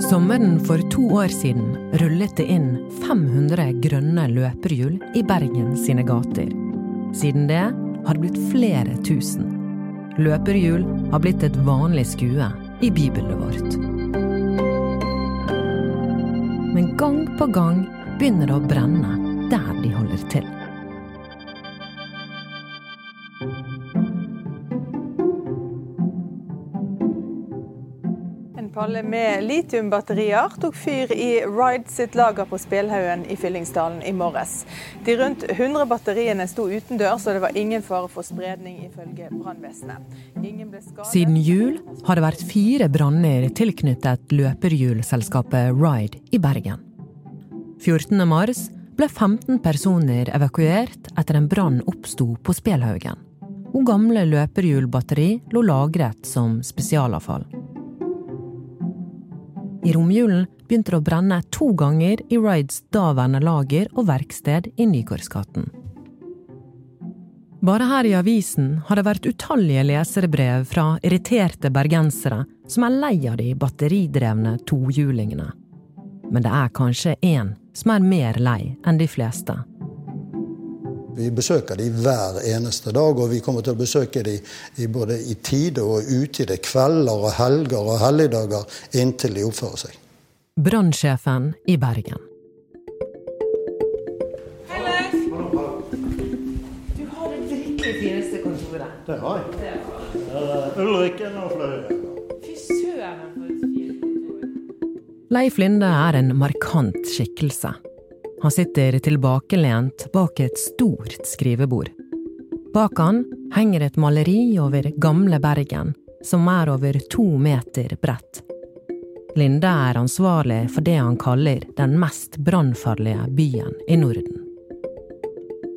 Sommeren for to år siden rullet det inn 500 grønne løperhjul i Bergen sine gater. Siden det har det blitt flere tusen. Løperhjul har blitt et vanlig skue i bibelen vårt. Men gang på gang begynner det å brenne der de holder til. Palle med litiumbatterier tok fyr i Ride sitt lager på Spelhaugen i Fyllingsdalen i morges. De rundt 100 batteriene sto utendørs, og det var ingen fare for spredning, ifølge brannvesenet. Siden jul har det vært fire branner tilknyttet løperhjulselskapet Ride i Bergen. 14. mars ble 15 personer evakuert etter en brann oppsto på Spelhaugen. Og gamle løperhjulbatteri lå lagret som spesialavfall. I romjulen begynte det å brenne to ganger i Rides daværende lager og verksted i Nygårdsgaten. Bare her i avisen har det vært utallige leserbrev fra irriterte bergensere som er lei av de batteridrevne tohjulingene. Men det er kanskje én som er mer lei enn de fleste. Vi besøker de hver eneste dag, og vi kommer til å besøke de i både i tide og utide, kvelder og helger og helligdager, inntil de oppfører seg. Brannsjefen i Bergen. Hei, Leif. Du har det virkelig fineste kontoret. Det har jeg. Ulrikken og Fløyen. Fy søren, for et fint kontor. Leif Linde er en markant skikkelse. Han sitter tilbakelent bak et stort skrivebord. Bak han henger et maleri over gamle Bergen, som er over to meter bredt. Linde er ansvarlig for det han kaller den mest brannfarlige byen i Norden.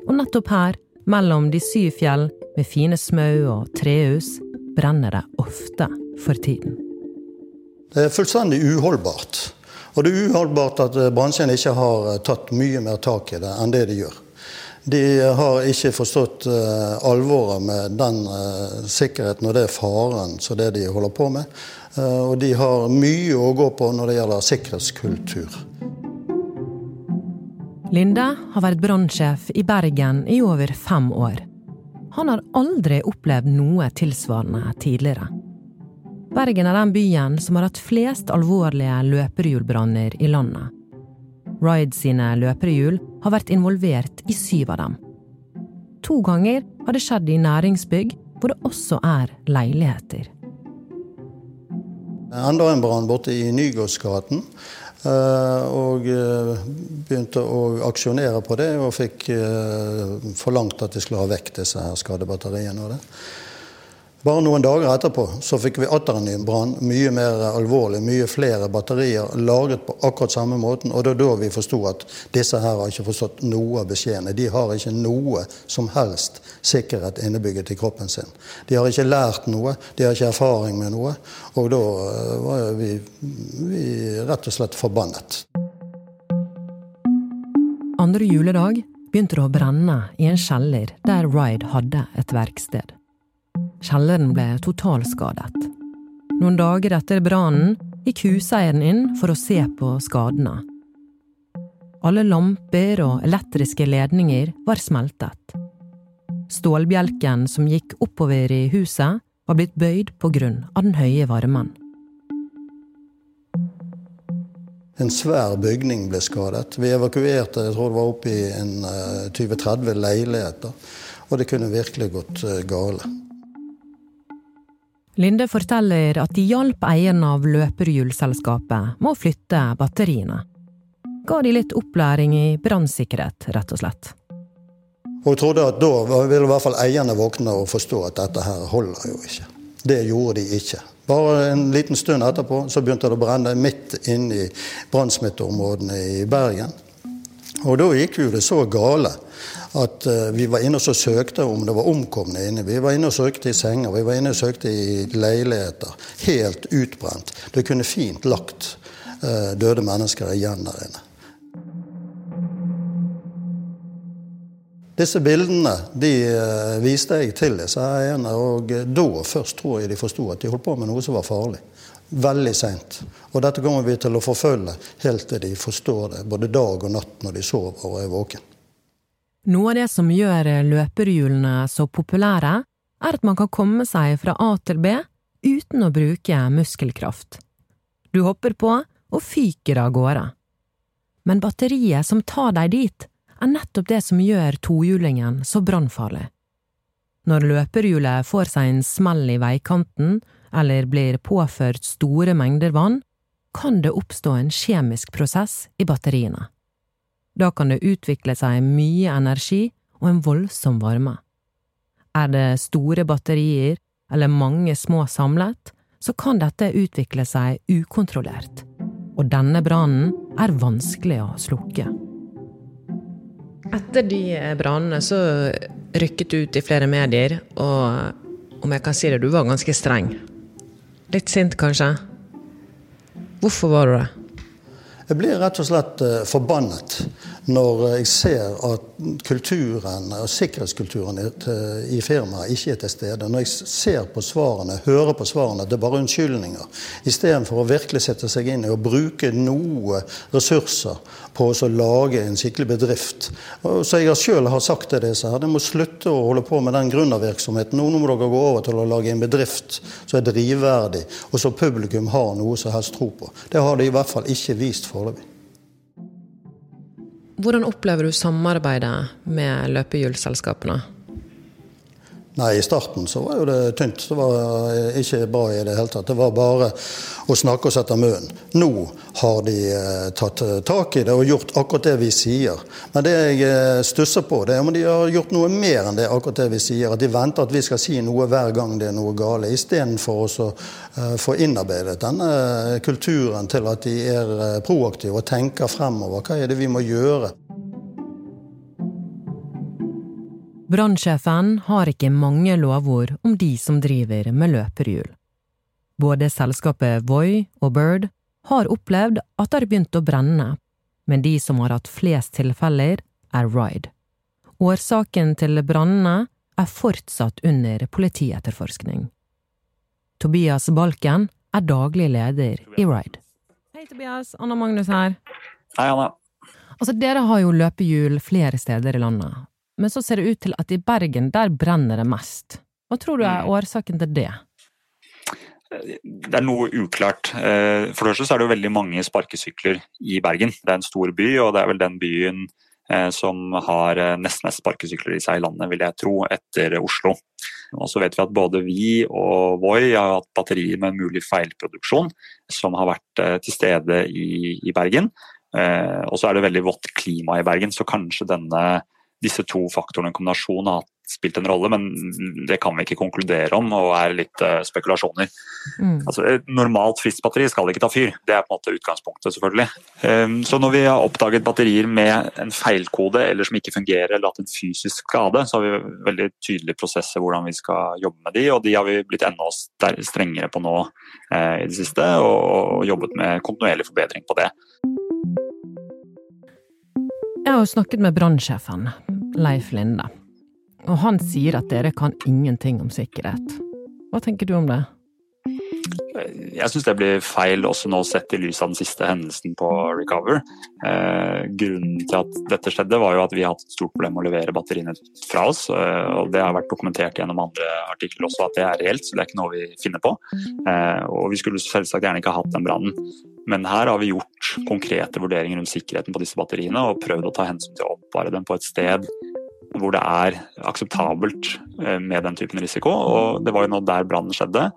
Og nettopp her, mellom de syv fjell med fine smau og trehus, brenner det ofte for tiden. Det er fullstendig uholdbart. Og det er uholdbart at eh, bransjen ikke har eh, tatt mye mer tak i det enn det de gjør. De har ikke forstått uh, alvoret med den sikkerheten og det faren som det de holder på med. Og de har mye å gå på når det gjelder sikkerhetskultur. Linde har vært brannsjef i Bergen i over fem år. Han har aldri opplevd noe tilsvarende tidligere. Bergen er den byen som har hatt flest alvorlige løperhjulbranner i landet. Ride sine løperhjul har vært involvert i syv av dem. To ganger har det skjedd i næringsbygg, hvor det også er leiligheter. Enda en brann borte i Nygårdsgaten. eh, Og eh, begynte å aksjonere på det, og fikk eh, forlangt at de skulle ha vekk disse her skadebatteriene. Bare noen dager etterpå så fikk vi atter en ny brann, mye mer alvorlig, mye flere batterier lagret på akkurat samme måten. Og det er da vi forsto at disse her har ikke forstått noe av beskjedene. De har ikke noe som helst sikkerhet innebygget i kroppen sin. De har ikke lært noe, de har ikke erfaring med noe. Og da eh, var vi, vi rett og slett forbannet. Andre juledag begynte det å brenne i en kjeller der Ride hadde et verksted. Kjelleren ble totalskadet. Noen dager etter brannen gikk huseieren inn for å se på skadene. Alle lamper og elektriske ledninger var smeltet. Stålbjelken som gikk oppover i huset, var blitt bøyd på grunn av den høye varmen. En svær bygning ble skadet. Vi evakuerte jeg tror det var oppe i en eh, 20-30 leiligheter. Og det kunne virkelig gått eh, gale. Linde forteller at de hjalp eieren av løperhjulselskapet med å flytte batteriene. Ga de litt opplæring i brannsikkerhet, rett og slett. Hun trodde at da ville i hvert fall eierne våkne og forstå at dette her holder jo ikke. Det gjorde de ikke. Bare en liten stund etterpå så begynte det å brenne midt inn i brannsmitteområdene i Bergen. Og da gikk jo det så gale at eh, vi var inne og søkte om det var omkomne inne. Vi var inne og søkte i senger, vi var inne og søkte i leiligheter. Helt utbrent. Det kunne fint lagt eh, døde mennesker igjen der inne. Disse bildene de viste jeg til disse eierne, og da først tror jeg de forsto at de holdt på med noe som var farlig. Veldig seint. Og dette kommer vi til å forfølge helt til de forstår det, både dag og natt når de sover og er våken. Noe av det som gjør løperhjulene så populære, er at man kan komme seg fra A til B uten å bruke muskelkraft. Du hopper på og fyker av gårde. Men batteriet som tar deg dit, er nettopp det som gjør tohjulingen så brannfarlig. Når løperhjulet får seg en smell i veikanten eller blir påført store mengder vann, kan det oppstå en kjemisk prosess i batteriene. Da kan det utvikle seg mye energi og en voldsom varme. Er det store batterier eller mange små samlet, så kan dette utvikle seg ukontrollert, og denne brannen er vanskelig å slukke. Etter de brannene så rykket du ut i flere medier, og om jeg kan si det, du var ganske streng. Litt sint, kanskje? Hvorfor var du det? Jeg blir rett og slett eh, forbannet når jeg ser at kulturen og sikkerhetskulturen i firmaet ikke er til stede. Når jeg ser på svarene, hører på svarene, det er bare unnskyldninger. Istedenfor å virkelig sette seg inn i å bruke noe ressurser på å lage en skikkelig bedrift. Så jeg sjøl har sagt til disse her, de må slutte å holde på med den gründervirksomheten. Nå må dere gå over til å lage en bedrift som er drivverdig, og som publikum har noe som helst tro på. Det har de i hvert fall ikke vist for foreløpig. Hvordan opplever du samarbeidet med løpehjulselskapene? Nei, I starten så var jo det tynt. Det var ikke bra i det hele tatt. Det var bare å snakke oss etter munnen. Nå har de eh, tatt eh, tak i det og gjort akkurat det vi sier. Men det jeg eh, stusser på, det er om de har gjort noe mer enn det akkurat det vi sier. At de venter at vi skal si noe hver gang det er noe gale, istedenfor å få innarbeidet denne kulturen til at de er proaktive og tenker fremover. Hva er det vi må gjøre? Brannsjefen har ikke mange lovord om de som driver med løperhjul. Både selskapet Voi og Bird har opplevd at det har begynt å brenne, men de som har hatt flest tilfeller, er Ride. Årsaken til brannene er fortsatt under politietterforskning. Tobias Balken er daglig leder i Ride. Hei, Tobias. Anna Magnus her. Hei, Anna. Altså, Dere har jo løpehjul flere steder i landet, men så ser det ut til at i Bergen, der brenner det mest. Hva tror du er mm. årsaken til det? Det er noe uklart. Eh, for det første så er det jo veldig mange sparkesykler i Bergen. Det er en stor by, og det er vel den byen eh, som har nesten nest mest sparkesykler i seg i landet, vil jeg tro, etter Oslo. Og så vet vi at både vi og Voi har hatt batterier med mulig feilproduksjon som har vært til stede i, i Bergen. Og så er det veldig vått klima i Bergen, så kanskje denne disse to faktorene i kombinasjon har spilt en rolle, men det kan vi ikke konkludere om og er litt uh, spekulasjoner. Mm. Altså, et normalt friskt skal ikke ta fyr, det er på en måte utgangspunktet selvfølgelig. Um, så når vi har oppdaget batterier med en feilkode eller som ikke fungerer eller hatt en fysisk skade, så har vi veldig tydelige prosesser hvordan vi skal jobbe med de, og de har vi blitt enda strengere på nå uh, i det siste, og, og jobbet med kontinuerlig forbedring på det. Jeg har jo snakket med brannsjefen, Leif Linde, og han sier at dere kan ingenting om sikkerhet. Hva tenker du om det? Jeg syns det blir feil også nå sett i lys av den siste hendelsen på Recover. Eh, grunnen til at dette skjedde var jo at vi har hatt et stort problem med å levere batteriene fra oss. Eh, og Det har vært dokumentert gjennom andre artikler også at det er reelt, så det er ikke noe vi finner på. Eh, og Vi skulle selvsagt gjerne ikke ha hatt den brannen. Men her har vi gjort konkrete vurderinger rundt sikkerheten på disse batteriene og prøvd å ta hensyn til å oppvare dem på et sted hvor det er akseptabelt eh, med den typen risiko. Og det var jo nå der brannen skjedde.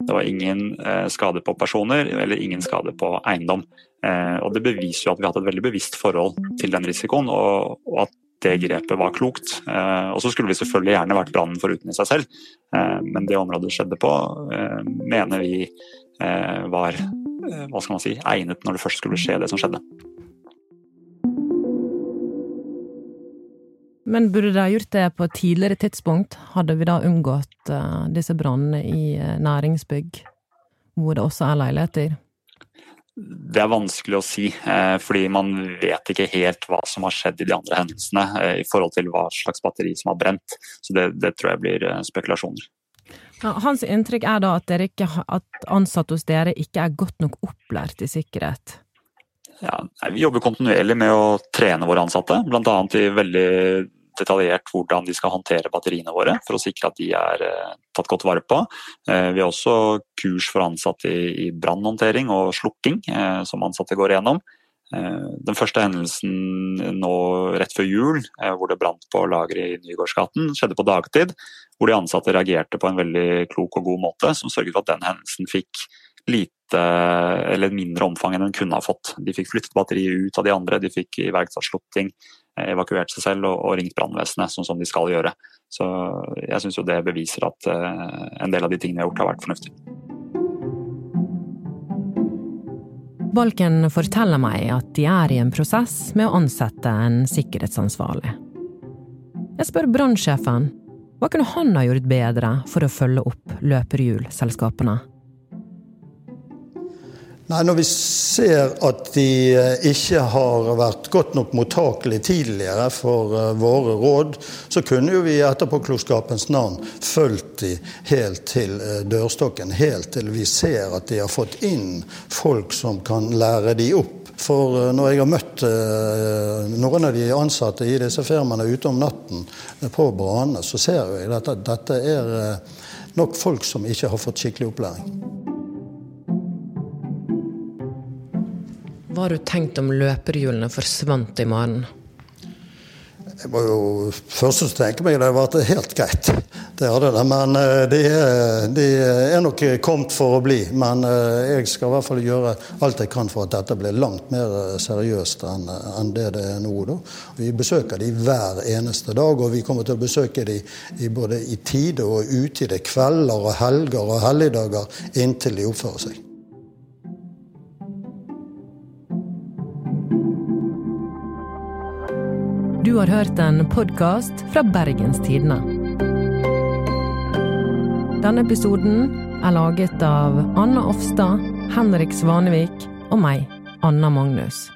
Det var ingen eh, skade på personer eller ingen skade på eiendom. Eh, og Det beviser jo at vi har hatt et veldig bevisst forhold til den risikoen, og, at det grepet var klokt. Og så skulle vi selvfølgelig gjerne vært brannen foruten i seg selv, men det området skjedde på, mener vi var hva skal man si, egnet når det først skulle skje det som skjedde. Men burde de ha gjort det på et tidligere tidspunkt? Hadde vi da unngått uh, disse brannene i uh, næringsbygg, hvor det også er leiligheter? Det er vanskelig å si, eh, fordi man vet ikke helt hva som har skjedd i de andre hendelsene i forhold til hva slags batteri som har brent. Så det, det tror jeg blir spekulasjoner. Ja, hans inntrykk er da at, ikke, at ansatte hos dere ikke er godt nok opplært i sikkerhet? Ja, vi jobber kontinuerlig med å trene våre ansatte, bl.a. i veldig detaljert hvordan de skal håndtere batteriene våre, for å sikre at de er eh, tatt godt vare på. Eh, vi har også kurs for ansatte i, brannhåndtering og slukking, eh, som ansatte går igjennom. Den første hendelsen nå rett før jul, hvor det brant på lageret i Nygårdsgaten, skjedde på dagtid. Hvor de ansatte reagerte på en veldig klok og god måte, som sørget for at den hendelsen fikk lite eller mindre omfang enn den kunne ha fått. De fikk flyttet batteriet ut av de andre, de fikk iverksatt slukking, evakuert seg selv og, og ringt brannvesenet, sånn som de skal gjøre. Så jeg syns jo det beviser at uh, en del av de tingene jeg har gjort, har vært fornuftig. Balken forteller meg at de er i en prosess med å ansette en sikkerhetsansvarlig. Jeg spør brannsjefen hva kunne han ha gjort bedre for å følge opp løperhjulselskapene? Nei, Når vi ser at de eh, ikke har vært godt nok mottakelige tidligere for eh, våre råd, så kunne jo vi i etterpåklokskapens navn fulgt de helt til eh, dørstokken. Helt til vi ser at de har fått inn folk som kan lære de opp. For når jeg har møtt noen av de ansatte i disse firmaene ute om natten på Brane, så ser jeg at dette er nok folk som ikke har fått skikkelig opplæring. Hva har du tenkt om løperhjulene forsvant i morgen? Jeg må jo først tenke meg det var helt greit. Det hadde det. Men eh, de er, de er, nok kommet for å bli. Men eh, jeg skal i hvert fall gjøre alt jeg kan for at dette blir langt mer eh, seriøst enn, det det er nå. Da. Vi besøker de hver eneste dag, og vi kommer til å besøke de både i tide og utide, kvelder og helger og helligdager, inntil de oppfører seg. Du har hørt en podkast fra Bergens Tidende. Denne episoden er laget av Anna Offstad, Henrik Svanevik og meg, Anna Magnus.